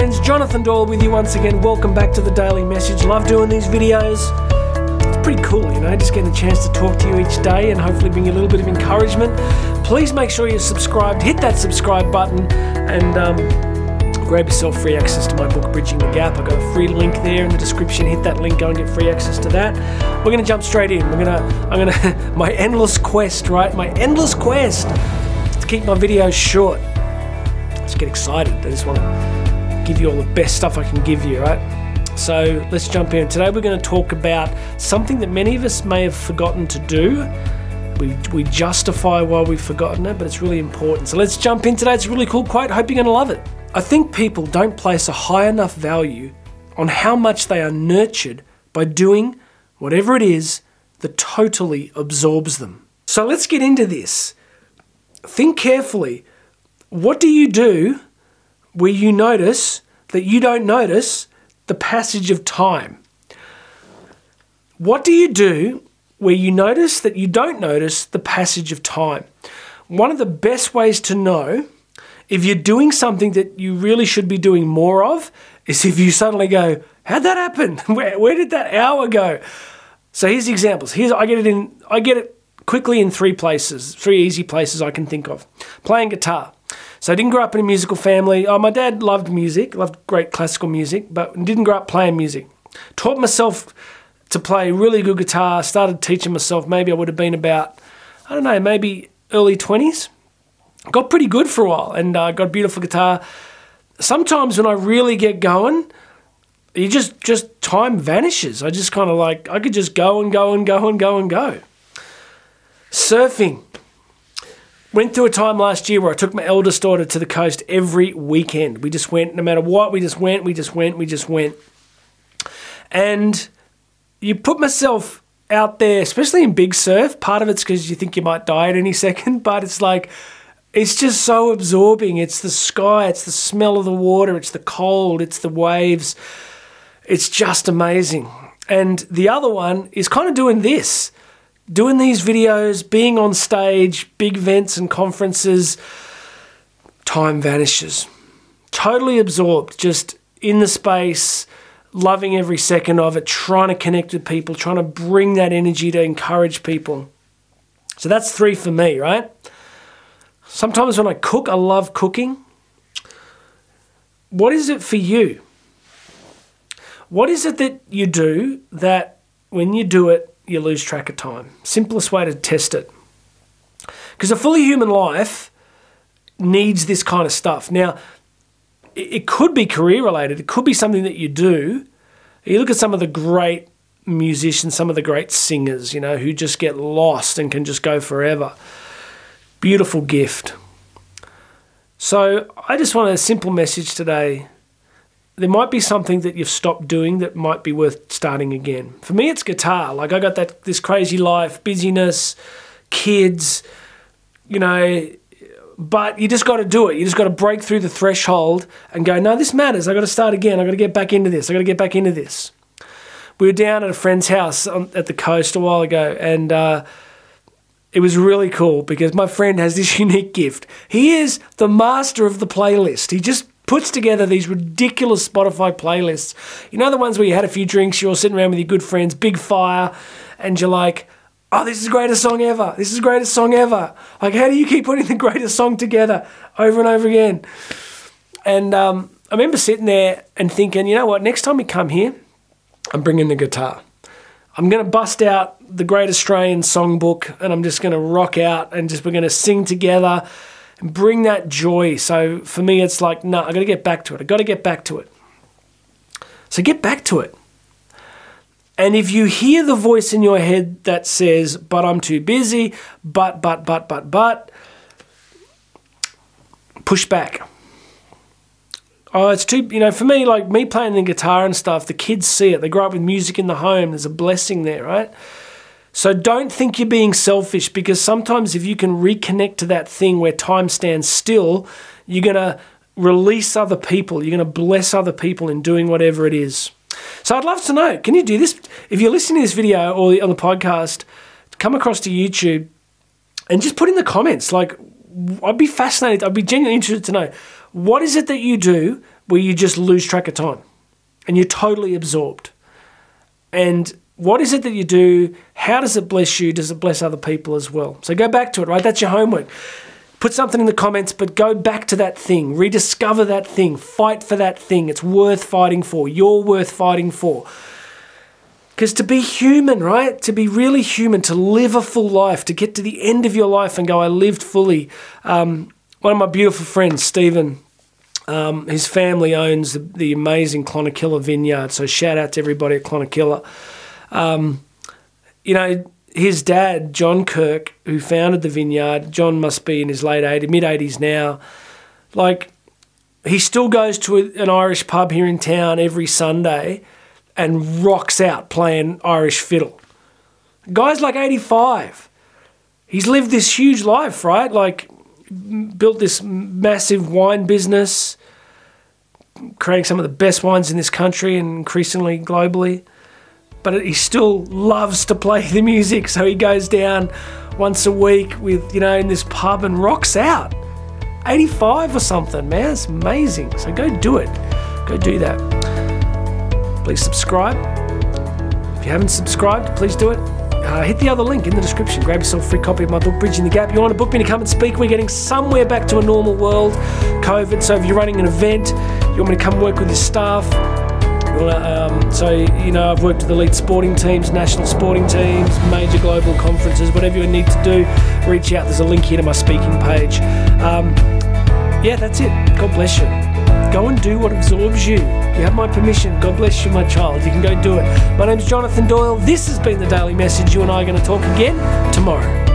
friends, Jonathan Doyle with you once again. Welcome back to the Daily Message. Love doing these videos. It's pretty cool, you know, just getting a chance to talk to you each day and hopefully bring you a little bit of encouragement. Please make sure you're subscribed, hit that subscribe button, and um, grab yourself free access to my book Bridging the Gap. I've got a free link there in the description. Hit that link, go and get free access to that. We're gonna jump straight in. We're gonna I'm gonna my endless quest, right? My endless quest to keep my videos short. Let's get excited. I just want to give you all the best stuff I can give you, right? So let's jump in. Today we're going to talk about something that many of us may have forgotten to do. We, we justify why we've forgotten it, but it's really important. So let's jump in today. It's a really cool quote. Hope you're going to love it. I think people don't place a high enough value on how much they are nurtured by doing whatever it is that totally absorbs them. So let's get into this. Think carefully. What do you do where you notice that you don't notice the passage of time? What do you do where you notice that you don't notice the passage of time? One of the best ways to know if you're doing something that you really should be doing more of is if you suddenly go, How'd that happen? Where, where did that hour go? So here's the examples. Here's I get it in I get it quickly in three places, three easy places I can think of. Playing guitar. So I didn't grow up in a musical family. Oh, my dad loved music, loved great classical music, but didn't grow up playing music. Taught myself to play really good guitar. Started teaching myself. Maybe I would have been about, I don't know, maybe early twenties. Got pretty good for a while, and uh, got beautiful guitar. Sometimes when I really get going, you just just time vanishes. I just kind of like I could just go and go and go and go and go. Surfing. Went through a time last year where I took my eldest daughter to the coast every weekend. We just went, no matter what, we just went, we just went, we just went. And you put myself out there, especially in big surf. Part of it's because you think you might die at any second, but it's like, it's just so absorbing. It's the sky, it's the smell of the water, it's the cold, it's the waves. It's just amazing. And the other one is kind of doing this doing these videos, being on stage, big events and conferences, time vanishes. Totally absorbed, just in the space, loving every second of it, trying to connect with people, trying to bring that energy to encourage people. So that's three for me, right? Sometimes when I cook, I love cooking. What is it for you? What is it that you do that when you do it, you lose track of time. Simplest way to test it. Because a fully human life needs this kind of stuff. Now, it could be career related, it could be something that you do. You look at some of the great musicians, some of the great singers, you know, who just get lost and can just go forever. Beautiful gift. So, I just want a simple message today there might be something that you've stopped doing that might be worth starting again. For me, it's guitar. Like I got that this crazy life, busyness, kids, you know. But you just got to do it. You just got to break through the threshold and go. No, this matters. I got to start again. I got to get back into this. I got to get back into this. We were down at a friend's house on, at the coast a while ago, and. Uh, it was really cool because my friend has this unique gift. He is the master of the playlist. He just puts together these ridiculous Spotify playlists. You know the ones where you had a few drinks, you're all sitting around with your good friends, big fire, and you're like, oh, this is the greatest song ever. This is the greatest song ever. Like, how do you keep putting the greatest song together over and over again? And um, I remember sitting there and thinking, you know what, next time we come here, I'm bringing the guitar. I'm going to bust out the Great Australian Songbook and I'm just going to rock out and just we're going to sing together bring that joy. So for me, it's like, no, nah, I got to get back to it. I got to get back to it. So get back to it. And if you hear the voice in your head that says, but I'm too busy, but, but, but, but, but, push back. Oh, it's too, you know, for me, like me playing the guitar and stuff, the kids see it. They grow up with music in the home. There's a blessing there, right? So don't think you're being selfish because sometimes if you can reconnect to that thing where time stands still, you're going to release other people. You're going to bless other people in doing whatever it is. So I'd love to know can you do this? If you're listening to this video or on the podcast, come across to YouTube and just put in the comments. Like, I'd be fascinated, I'd be genuinely interested to know what is it that you do where you just lose track of time and you're totally absorbed. And what is it that you do? How does it bless you? Does it bless other people as well? So go back to it, right? That's your homework. Put something in the comments, but go back to that thing, rediscover that thing, fight for that thing. It's worth fighting for. You're worth fighting for. Because to be human, right? To be really human, to live a full life, to get to the end of your life and go, I lived fully. Um, one of my beautiful friends, Stephen, um, his family owns the, the, amazing Clonakilla vineyard. So shout out to everybody at Clonakilla. Um, you know, his dad, John Kirk, who founded the vineyard, John must be in his late 80s, mid 80s now. Like, he still goes to an Irish pub here in town every Sunday and rocks out playing Irish fiddle. Guy's like 85. He's lived this huge life, right? Like, built this massive wine business, creating some of the best wines in this country and increasingly globally. But he still loves to play the music, so he goes down once a week with, you know, in this pub and rocks out. 85 or something, man. It's amazing. So go do it. Go do that. Please subscribe. If you haven't subscribed, please do it. Uh, hit the other link in the description. Grab yourself a free copy of my book, Bridging the Gap. You want to book me to come and speak? We're getting somewhere back to a normal world, COVID. So if you're running an event, you want me to come work with your staff. Um, so, you know, I've worked with elite sporting teams, national sporting teams, major global conferences, whatever you need to do, reach out. There's a link here to my speaking page. Um, yeah, that's it. God bless you. Go and do what absorbs you. You have my permission. God bless you, my child. You can go do it. My name's Jonathan Doyle. This has been the Daily Message. You and I are going to talk again tomorrow.